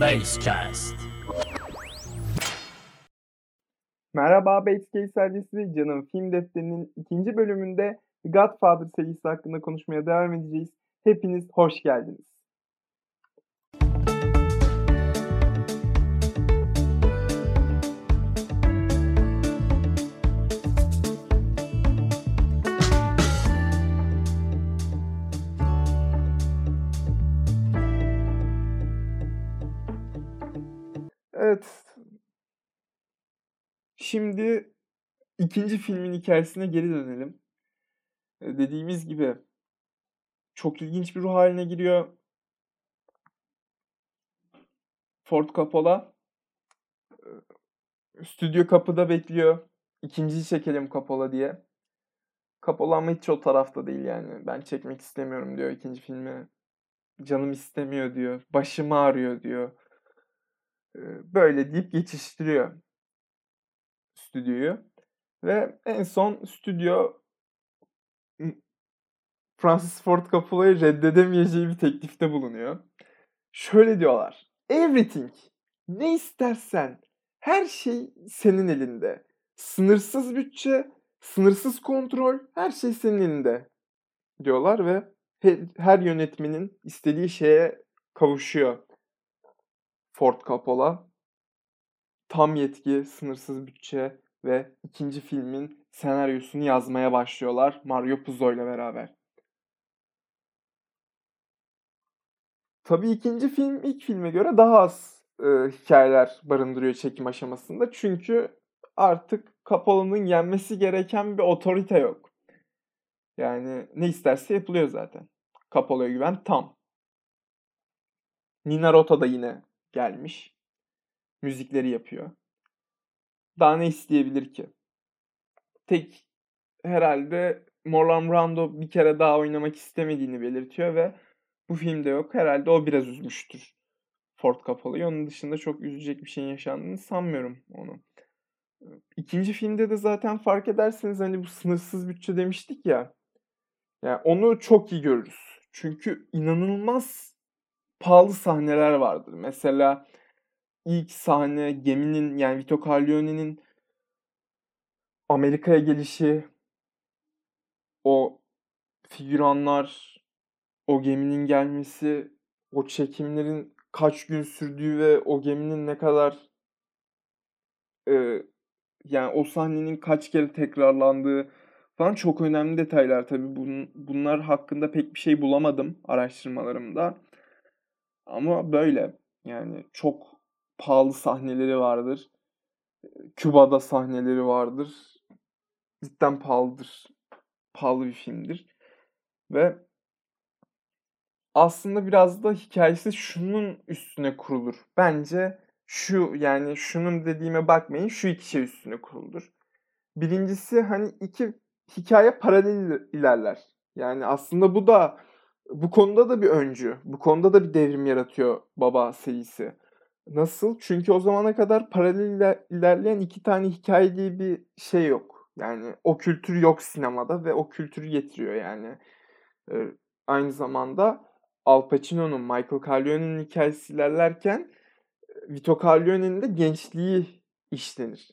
Basecast. Merhaba Basecase serisi Canım Film Defteri'nin ikinci bölümünde Godfather serisi hakkında konuşmaya devam edeceğiz. Hepiniz hoş geldiniz. Evet. Şimdi ikinci filmin hikayesine geri dönelim. Dediğimiz gibi çok ilginç bir ruh haline giriyor. Ford Coppola stüdyo kapıda bekliyor. İkinciyi çekelim Coppola diye. Coppola ama hiç o tarafta değil yani. Ben çekmek istemiyorum diyor ikinci filmi. Canım istemiyor diyor. Başım ağrıyor diyor. Böyle deyip geçiştiriyor stüdyoyu. Ve en son stüdyo Francis Ford Coppola'yı reddedemeyeceği bir teklifte bulunuyor. Şöyle diyorlar. Everything. Ne istersen. Her şey senin elinde. Sınırsız bütçe, sınırsız kontrol, her şey senin elinde. Diyorlar ve he- her yönetmenin istediği şeye kavuşuyor Ford Coppola. Tam yetki, sınırsız bütçe ve ikinci filmin senaryosunu yazmaya başlıyorlar Mario Puzo ile beraber. Tabii ikinci film ilk filme göre daha az e, hikayeler barındırıyor çekim aşamasında. Çünkü artık Coppola'nın yenmesi gereken bir otorite yok. Yani ne isterse yapılıyor zaten. Coppola'ya güven tam. Nina Rota da yine gelmiş. Müzikleri yapıyor. Daha ne isteyebilir ki? Tek herhalde Marlon Brando bir kere daha oynamak istemediğini belirtiyor ve bu filmde yok. Herhalde o biraz üzmüştür Ford Coppola'yı. Onun dışında çok üzecek bir şeyin yaşandığını sanmıyorum onu. İkinci filmde de zaten fark ederseniz hani bu sınırsız bütçe demiştik ya. Yani onu çok iyi görürüz. Çünkü inanılmaz pahalı sahneler vardır. Mesela ilk sahne geminin yani Vito Corleone'nin Amerika'ya gelişi, o figüranlar, o geminin gelmesi, o çekimlerin kaç gün sürdüğü ve o geminin ne kadar e, yani o sahnenin kaç kere tekrarlandığı falan çok önemli detaylar tabii. Bun, bunlar hakkında pek bir şey bulamadım araştırmalarımda. Ama böyle yani çok pahalı sahneleri vardır. Küba'da sahneleri vardır. Cidden pahalıdır. Pahalı bir filmdir. Ve aslında biraz da hikayesi şunun üstüne kurulur. Bence şu yani şunun dediğime bakmayın şu iki şey üstüne kurulur. Birincisi hani iki hikaye paralel ilerler. Yani aslında bu da bu konuda da bir öncü. Bu konuda da bir devrim yaratıyor Baba serisi. Nasıl? Çünkü o zamana kadar paralel iler- ilerleyen iki tane hikaye diye bir şey yok. Yani o kültür yok sinemada ve o kültürü getiriyor yani. Ee, aynı zamanda Al Pacino'nun, Michael Corleone'nin hikayesi ilerlerken Vito Corleone'nin de gençliği işlenir.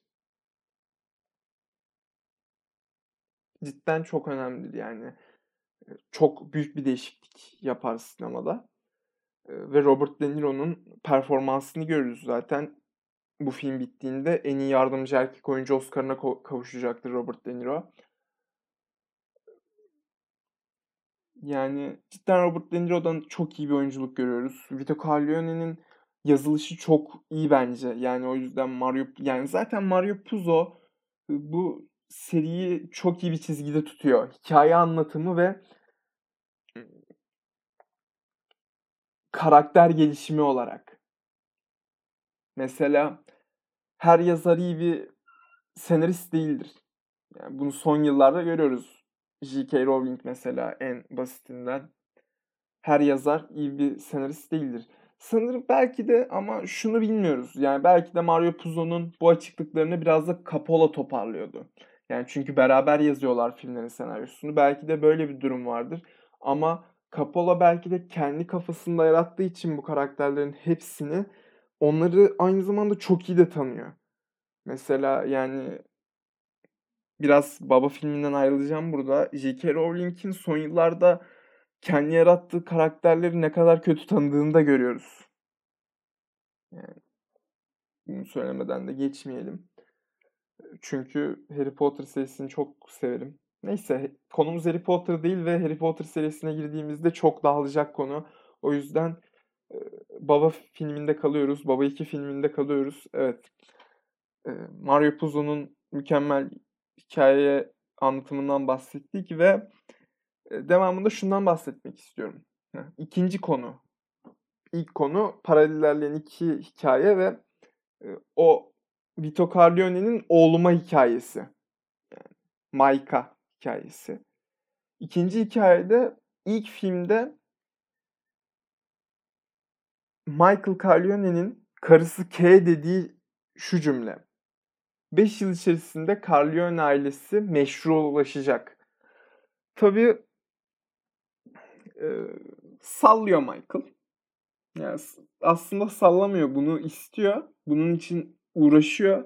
Cidden çok önemlidir yani. Çok büyük bir değişiklik yapar sinemada. Ve Robert De Niro'nun performansını görürüz zaten. Bu film bittiğinde en iyi yardımcı erkek oyuncu Oscar'ına kavuşacaktır Robert De Niro. Yani cidden Robert De Niro'dan çok iyi bir oyunculuk görüyoruz. Vito Corleone'nin yazılışı çok iyi bence. Yani o yüzden Mario yani zaten Mario Puzo bu seriyi çok iyi bir çizgide tutuyor. Hikaye anlatımı ve karakter gelişimi olarak. Mesela her yazar iyi bir senarist değildir. Yani bunu son yıllarda görüyoruz. J.K. Rowling mesela en basitinden. Her yazar iyi bir senarist değildir. Sanırım belki de ama şunu bilmiyoruz. Yani belki de Mario Puzo'nun bu açıklıklarını biraz da Coppola toparlıyordu. Yani çünkü beraber yazıyorlar filmlerin senaryosunu. Belki de böyle bir durum vardır. Ama Coppola belki de kendi kafasında yarattığı için bu karakterlerin hepsini onları aynı zamanda çok iyi de tanıyor. Mesela yani biraz Baba filminden ayrılacağım burada. J.K. Rowling'in son yıllarda kendi yarattığı karakterleri ne kadar kötü tanıdığını da görüyoruz. Yani bunu söylemeden de geçmeyelim. Çünkü Harry Potter serisini çok severim. Neyse konumuz Harry Potter değil ve Harry Potter serisine girdiğimizde çok dağılacak konu. O yüzden Baba filminde kalıyoruz. Baba 2 filminde kalıyoruz. Evet. Mario Puzo'nun mükemmel hikaye anlatımından bahsettik ve devamında şundan bahsetmek istiyorum. İkinci konu. İlk konu paralel ilerleyen iki hikaye ve o Vito Corleone'nin oğluma hikayesi. Yani Maika hikayesi. İkinci hikayede ilk filmde Michael Corleone'nin karısı K dediği şu cümle. 5 yıl içerisinde Corleone ailesi meşrulaşacak. Tabii e, sallıyor Michael. Yani aslında sallamıyor. Bunu istiyor. Bunun için uğraşıyor.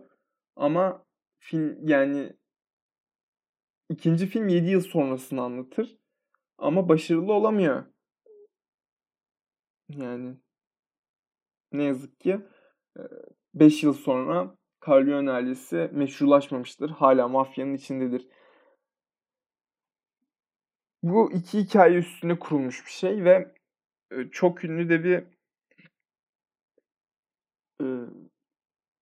Ama film yani ikinci film 7 yıl sonrasını anlatır. Ama başarılı olamıyor. Yani ne yazık ki 5 yıl sonra Corleone ailesi meşrulaşmamıştır. Hala mafyanın içindedir. Bu iki hikaye üstüne kurulmuş bir şey ve çok ünlü de bir e,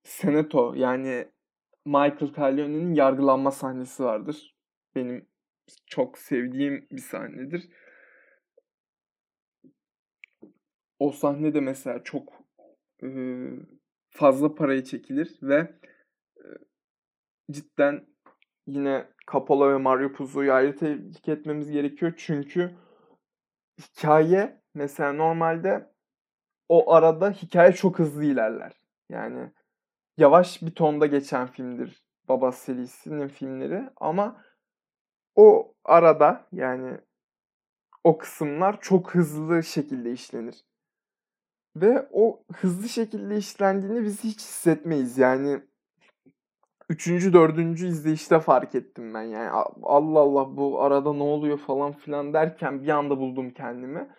senato yani Michael Corleone'nin yargılanma sahnesi vardır. Benim çok sevdiğim bir sahnedir. O sahne de mesela çok e, fazla paraya çekilir ve e, cidden yine Coppola ve Mario Puzo'yu ayrı tebrik etmemiz gerekiyor. Çünkü hikaye mesela normalde o arada hikaye çok hızlı ilerler. Yani yavaş bir tonda geçen filmdir Baba serisinin filmleri ama o arada yani o kısımlar çok hızlı şekilde işlenir. Ve o hızlı şekilde işlendiğini biz hiç hissetmeyiz. Yani üçüncü, dördüncü izleyişte fark ettim ben. Yani Allah Allah bu arada ne oluyor falan filan derken bir anda buldum kendimi.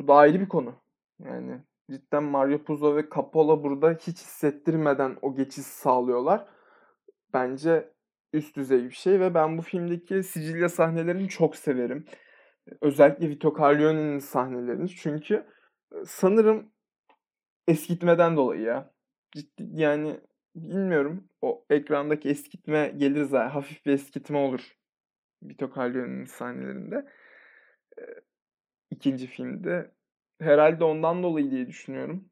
bu da ayrı bir konu. Yani cidden Mario Puzo ve Coppola burada hiç hissettirmeden o geçiş sağlıyorlar. Bence üst düzey bir şey ve ben bu filmdeki Sicilya sahnelerini çok severim. Özellikle Vito Corleone'nin sahnelerini. Çünkü sanırım eskitmeden dolayı ya. Ciddi yani bilmiyorum. O ekrandaki eskitme gelir zaten. Hafif bir eskitme olur. Vito Corleone'nin sahnelerinde. ikinci filmde. Herhalde ondan dolayı diye düşünüyorum.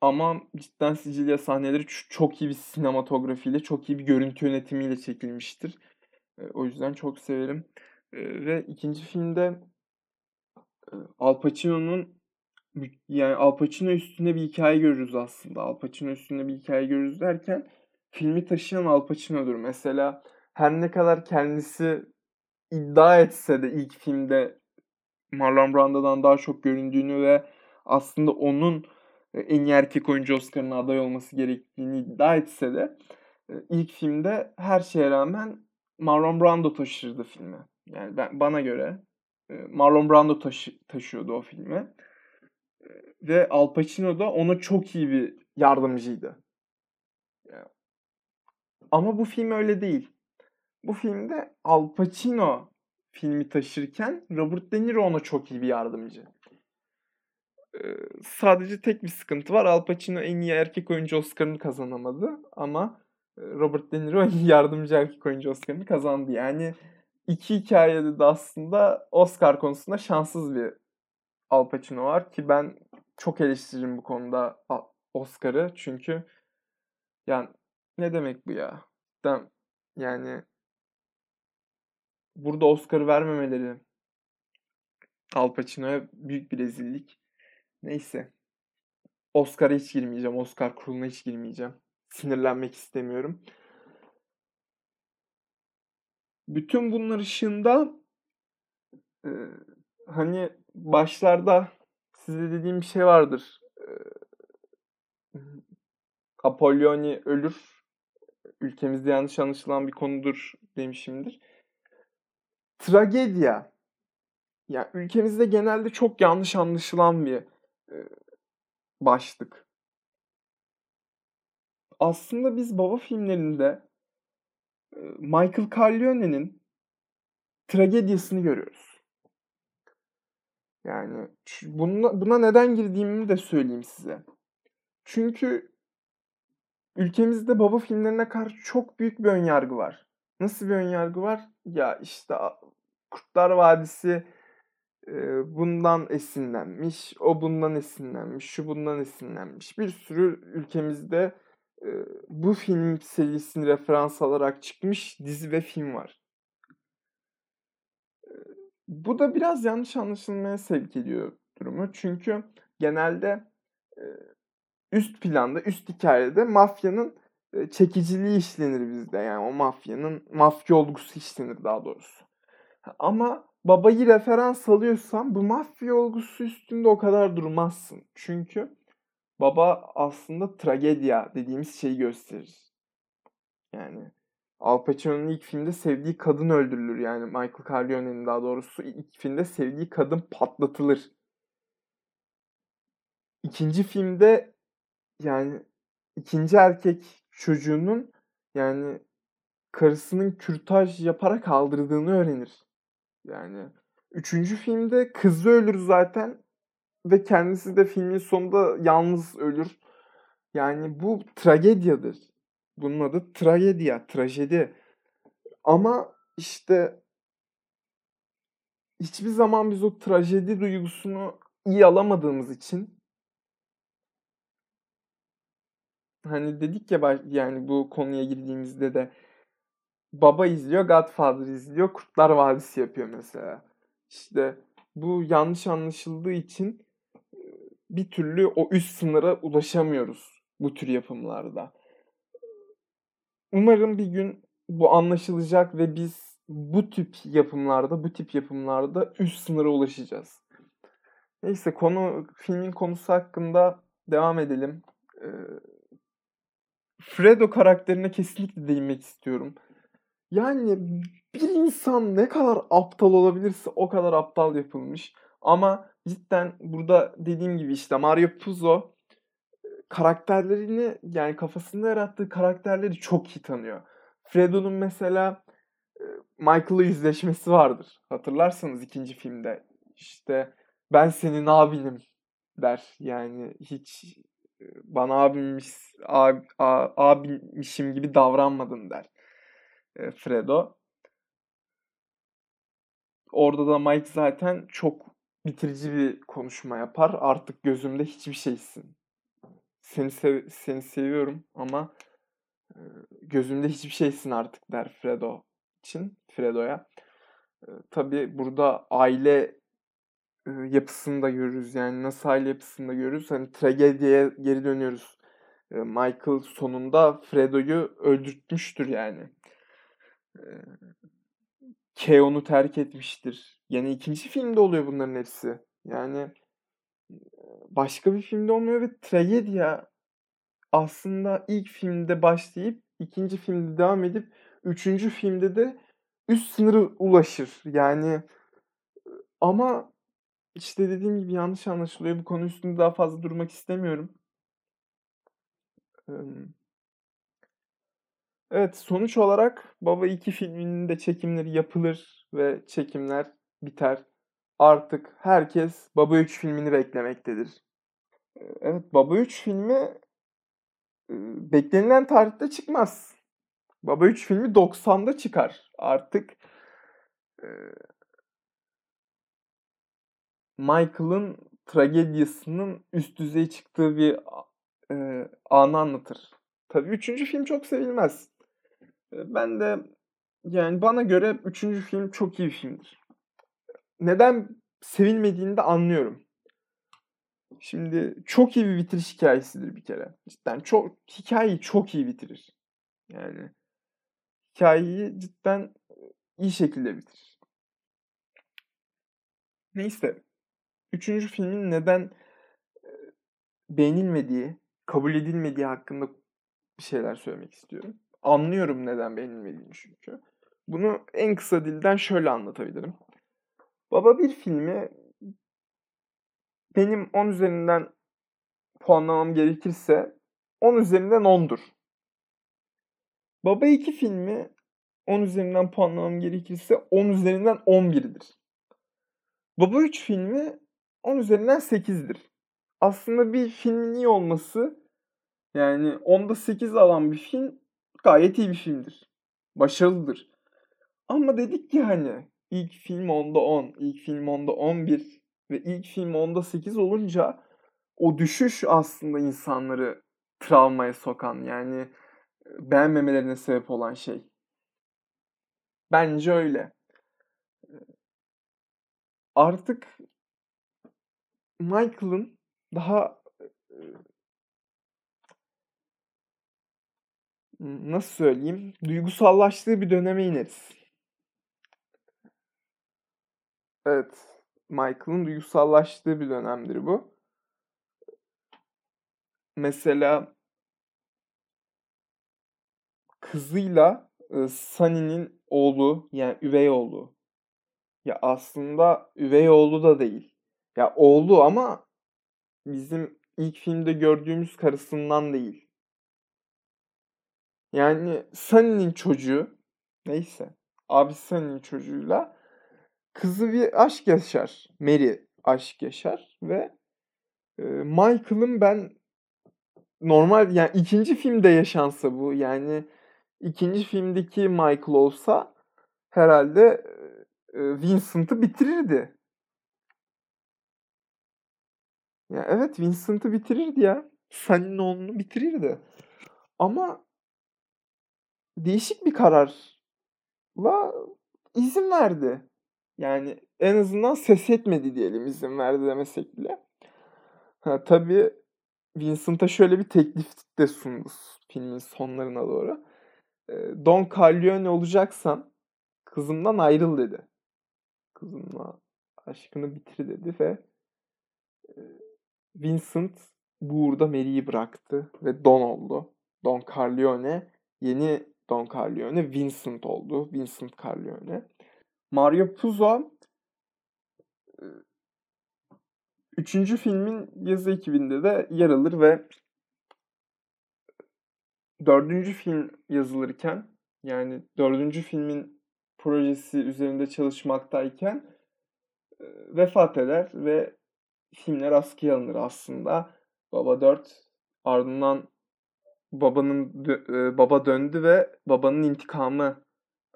Ama cidden Sicilya sahneleri çok iyi bir sinematografiyle, çok iyi bir görüntü yönetimiyle çekilmiştir. O yüzden çok severim. Ve ikinci filmde Al Pacino'nun yani Al Pacino üstünde bir hikaye görürüz aslında. Al Pacino üstünde bir hikaye görürüz derken filmi taşıyan Al Pacino'dur. Mesela her ne kadar kendisi iddia etse de ilk filmde Marlon Brando'dan daha çok göründüğünü ve aslında onun en iyi erkek oyuncu Oscar'ına aday olması gerektiğini iddia etse de ilk filmde her şeye rağmen Marlon Brando taşırdı filmi. Yani ben bana göre Marlon Brando taşı, taşıyordu o filmi. Ve Al Pacino da ona çok iyi bir yardımcıydı. Ama bu film öyle değil. Bu filmde Al Pacino filmi taşırken Robert De Niro ona çok iyi bir yardımcı. Sadece tek bir sıkıntı var. Al Pacino en iyi erkek oyuncu Oscar'ını kazanamadı ama Robert De Niro en iyi yardımcı erkek oyuncu Oscar'ını kazandı. Yani iki hikayede de aslında Oscar konusunda şanssız bir Al Pacino var ki ben çok eleştiririm bu konuda Oscar'ı çünkü yani ne demek bu ya? Yani burada Oscar'ı vermemeleri Al Pacino'ya büyük bir rezillik. Neyse. Oscar'a hiç girmeyeceğim. Oscar kuruluna hiç girmeyeceğim. Sinirlenmek istemiyorum. Bütün bunlar ışığında e, hani başlarda size dediğim bir şey vardır. Eee Apolloni ölür. Ülkemizde yanlış anlaşılan bir konudur demişimdir. Tragedya. Ya ülkemizde genelde çok yanlış anlaşılan bir başlık. Aslında biz baba filmlerinde Michael Corleone'nin tragedyasını görüyoruz. Yani buna, buna neden girdiğimi de söyleyeyim size. Çünkü ülkemizde baba filmlerine karşı çok büyük bir önyargı var. Nasıl bir önyargı var? Ya işte Kurtlar Vadisi bundan esinlenmiş, o bundan esinlenmiş, şu bundan esinlenmiş. Bir sürü ülkemizde bu film serisini referans alarak çıkmış dizi ve film var. Bu da biraz yanlış anlaşılmaya sevk ediyor durumu. Çünkü genelde üst planda, üst hikayede mafyanın çekiciliği işlenir bizde. Yani o mafyanın mafya olgusu işlenir daha doğrusu. Ama babayı referans alıyorsan bu mafya olgusu üstünde o kadar durmazsın. Çünkü baba aslında tragedya dediğimiz şeyi gösterir. Yani Al Pacino'nun ilk filmde sevdiği kadın öldürülür. Yani Michael Corleone'nin daha doğrusu ilk filmde sevdiği kadın patlatılır. İkinci filmde yani ikinci erkek çocuğunun yani karısının kürtaj yaparak kaldırdığını öğrenir. Yani üçüncü filmde kızı ölür zaten ve kendisi de filmin sonunda yalnız ölür. Yani bu tragedyadır. Bunun adı tragedya, trajedi. Ama işte hiçbir zaman biz o trajedi duygusunu iyi alamadığımız için hani dedik ya yani bu konuya girdiğimizde de baba izliyor, Godfather izliyor, Kurtlar Vadisi yapıyor mesela. İşte bu yanlış anlaşıldığı için bir türlü o üst sınıra ulaşamıyoruz bu tür yapımlarda. Umarım bir gün bu anlaşılacak ve biz bu tip yapımlarda, bu tip yapımlarda üst sınıra ulaşacağız. Neyse konu filmin konusu hakkında devam edelim. Fredo karakterine kesinlikle değinmek istiyorum. Yani bir insan ne kadar aptal olabilirse o kadar aptal yapılmış. Ama cidden burada dediğim gibi işte Mario Puzo karakterlerini yani kafasında yarattığı karakterleri çok iyi tanıyor. Fredo'nun mesela e, Michael'la yüzleşmesi vardır. Hatırlarsanız ikinci filmde işte ben senin abinim der. Yani hiç e, bana abimmiş, ab, a- abimmişim gibi davranmadın der e, Fredo. Orada da Mike zaten çok bitirici bir konuşma yapar. Artık gözümde hiçbir şeysin. Seni sev seni seviyorum ama e, gözümde hiçbir şeysin artık der Fredo için, Fredo'ya. E, tabii burada aile e, yapısını da görürüz. Yani nasıl aile yapısını da görürüz. Hani tragediye geri dönüyoruz. E, Michael sonunda Fredo'yu öldürtmüştür yani. Keon'u terk etmiştir. Yani ikinci filmde oluyor bunların hepsi. Yani başka bir filmde olmuyor ve tragedya aslında ilk filmde başlayıp ikinci filmde devam edip üçüncü filmde de üst sınırı ulaşır. Yani ama işte dediğim gibi yanlış anlaşılıyor. Bu konu üstünde daha fazla durmak istemiyorum. Evet, sonuç olarak Baba 2 filminin de çekimleri yapılır ve çekimler biter. Artık herkes Baba 3 filmini beklemektedir. Evet, Baba 3 filmi, beklenilen tarihte çıkmaz. Baba 3 filmi 90'da çıkar. Artık, Michael'ın tragedyasının üst düzey çıktığı bir anı anlatır. Tabii üçüncü film çok sevilmez. Ben de yani bana göre üçüncü film çok iyi bir filmdir. Neden sevilmediğini de anlıyorum. Şimdi çok iyi bir bitiriş hikâyesidir bir kere. Cidden çok hikâyeyi çok iyi bitirir. Yani hikâyeyi cidden, iyi şekilde bitirir. Neyse. Üçüncü filmin neden beğenilmediği, kabul edilmediği hakkında bir şeyler söylemek istiyorum. Anlıyorum neden beğenilmediğini çünkü. Bunu en kısa dilden şöyle anlatabilirim. Baba bir filmi benim 10 üzerinden puanlamam gerekirse 10 üzerinden 10'dur. Baba 2 filmi 10 üzerinden puanlamam gerekirse 10 üzerinden 11'dir. Baba 3 filmi 10 üzerinden 8'dir. Aslında bir filmin iyi olması yani 10'da 8 alan bir film gayet iyi bir filmdir. Başarılıdır. Ama dedik ki hani ilk film 10'da 10, ilk film 10'da 11 ve ilk film 10'da 8 olunca o düşüş aslında insanları travmaya sokan yani beğenmemelerine sebep olan şey. Bence öyle. Artık Michael'ın daha nasıl söyleyeyim duygusallaştığı bir döneme ineriz. Evet. Michael'ın duygusallaştığı bir dönemdir bu. Mesela kızıyla e, Sunny'nin oğlu yani üvey oğlu. Ya aslında üvey oğlu da değil. Ya oğlu ama bizim ilk filmde gördüğümüz karısından değil. Yani Sunny'nin çocuğu neyse abi Sunny'nin çocuğuyla kızı bir aşk yaşar. Mary aşk yaşar ve e, Michael'ın ben normal yani ikinci filmde yaşansa bu yani ikinci filmdeki Michael olsa herhalde e, Vincent'ı bitirirdi. Ya evet Vincent'ı bitirirdi ya. Sunny'nin oğlunu bitirirdi. Ama değişik bir kararla izin verdi. Yani en azından ses etmedi diyelim izin verdi demesek bile. Ha, tabii Vincent'a şöyle bir teklif de sundu filmin sonlarına doğru. Don Corleone olacaksan kızımdan ayrıl dedi. Kızımla aşkını bitir dedi ve Vincent bu uğurda Mary'i bıraktı ve Don oldu. Don Corleone yeni Don Corleone Vincent oldu. Vincent Corleone. Mario Puzo üçüncü filmin yazı ekibinde de yer alır ve dördüncü film yazılırken yani dördüncü filmin projesi üzerinde çalışmaktayken vefat eder ve filmler askıya alınır aslında. Baba 4 ardından babanın baba döndü ve babanın intikamı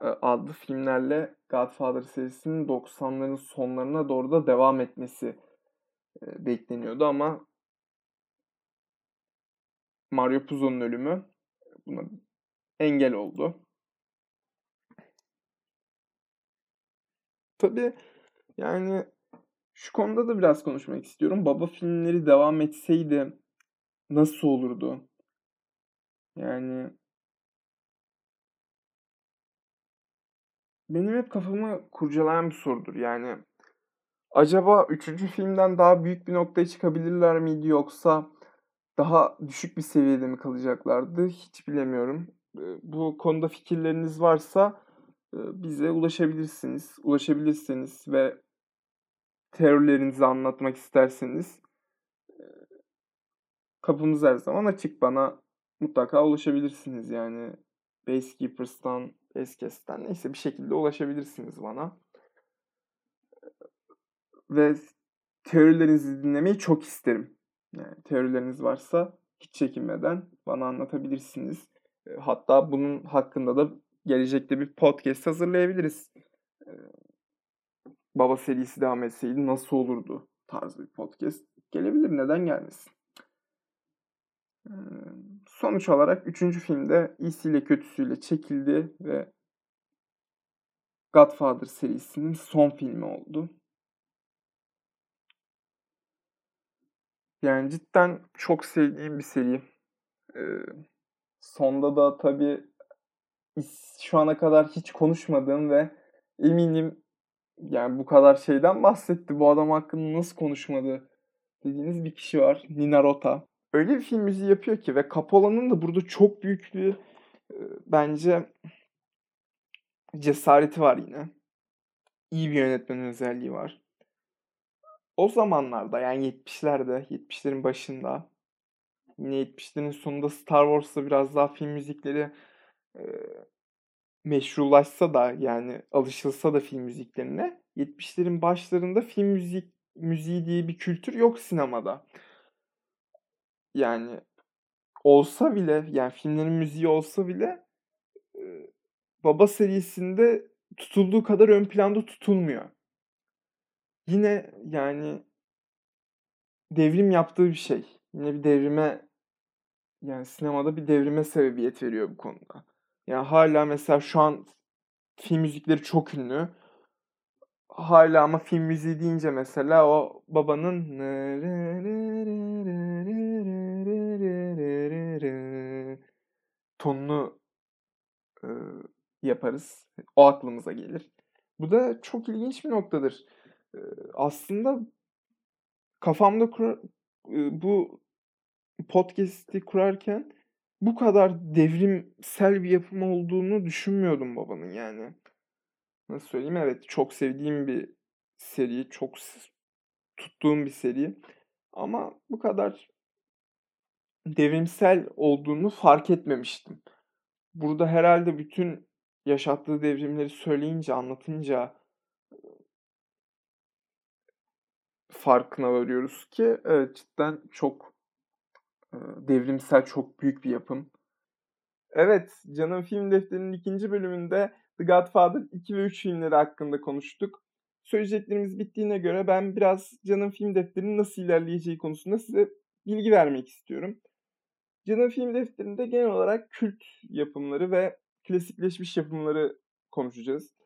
adlı filmlerle Godfather serisinin 90'ların sonlarına doğru da devam etmesi bekleniyordu ama Mario Puzo'nun ölümü buna engel oldu. Tabii yani şu konuda da biraz konuşmak istiyorum. Baba filmleri devam etseydi nasıl olurdu? Yani benim hep kafamı kurcalayan bir sorudur. Yani acaba üçüncü filmden daha büyük bir noktaya çıkabilirler miydi yoksa daha düşük bir seviyede mi kalacaklardı? Hiç bilemiyorum. Bu konuda fikirleriniz varsa bize ulaşabilirsiniz. Ulaşabilirsiniz ve teorilerinizi anlatmak isterseniz kapımız her zaman açık. Bana mutlaka ulaşabilirsiniz yani. Basekeepers'tan, Basecast'ten neyse bir şekilde ulaşabilirsiniz bana. Ve teorilerinizi dinlemeyi çok isterim. Yani teorileriniz varsa hiç çekinmeden bana anlatabilirsiniz. Hatta bunun hakkında da gelecekte bir podcast hazırlayabiliriz. Baba serisi devam etseydi nasıl olurdu tarzı bir podcast gelebilir. Neden gelmesin? Sonuç olarak üçüncü filmde iyisiyle kötüsüyle çekildi ve Godfather serisinin son filmi oldu. Yani cidden çok sevdiğim bir seri. Ee, sonda da tabii şu ana kadar hiç konuşmadığım ve eminim yani bu kadar şeyden bahsetti. Bu adam hakkında nasıl konuşmadı dediğiniz bir kişi var. Nina Rota. Öyle bir film müziği yapıyor ki ve Capola'nın da burada çok büyük bir e, bence cesareti var yine. İyi bir yönetmen özelliği var. O zamanlarda yani 70'lerde, 70'lerin başında yine 70'lerin sonunda Star Wars'ta biraz daha film müzikleri e, meşrulaşsa da yani alışılsa da film müziklerine 70'lerin başlarında film müzik müziği diye bir kültür yok sinemada. Yani olsa bile yani filmlerin müziği olsa bile Baba serisinde tutulduğu kadar ön planda tutulmuyor. Yine yani devrim yaptığı bir şey. Yine bir devrime yani sinemada bir devrime sebebiyet veriyor bu konuda. Yani hala mesela şu an film müzikleri çok ünlü. Hala ama film müziği deyince mesela o babanın tonunu yaparız. O aklımıza gelir. Bu da çok ilginç bir noktadır. Aslında kafamda kur, bu podcast'i kurarken bu kadar devrimsel bir yapım olduğunu düşünmüyordum babanın yani. Nasıl söyleyeyim? Evet çok sevdiğim bir seri, çok tuttuğum bir seri. Ama bu kadar devrimsel olduğunu fark etmemiştim. Burada herhalde bütün yaşattığı devrimleri söyleyince, anlatınca farkına varıyoruz ki evet cidden çok devrimsel, çok büyük bir yapım. Evet, Canım Film Defteri'nin ikinci bölümünde The Godfather 2 ve 3 filmleri hakkında konuştuk. Söyleyeceklerimiz bittiğine göre ben biraz Canım Film Defteri'nin nasıl ilerleyeceği konusunda size bilgi vermek istiyorum. Canım Film Defteri'nde genel olarak kült yapımları ve klasikleşmiş yapımları konuşacağız.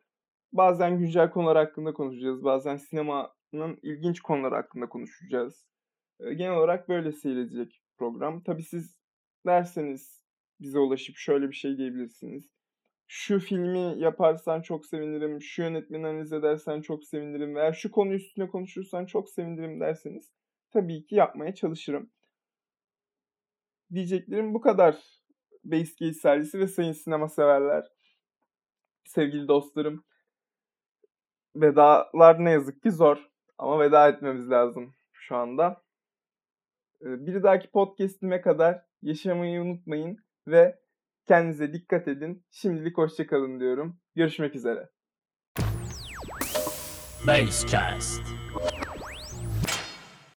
Bazen güncel konular hakkında konuşacağız. Bazen sinemanın ilginç konuları hakkında konuşacağız. Genel olarak böyle seyredecek program. Tabi siz derseniz bize ulaşıp şöyle bir şey diyebilirsiniz. Şu filmi yaparsan çok sevinirim, şu yönetmeni analiz edersen çok sevinirim veya şu konu üstüne konuşursan çok sevinirim derseniz tabii ki yapmaya çalışırım. Diyeceklerim bu kadar. Base Case sergisi ve sayın sinema severler. Sevgili dostlarım. Vedalar ne yazık ki zor. Ama veda etmemiz lazım şu anda. Bir dahaki podcast'ime kadar yaşamayı unutmayın ve kendinize dikkat edin. Şimdilik hoşçakalın diyorum. Görüşmek üzere. Basecast.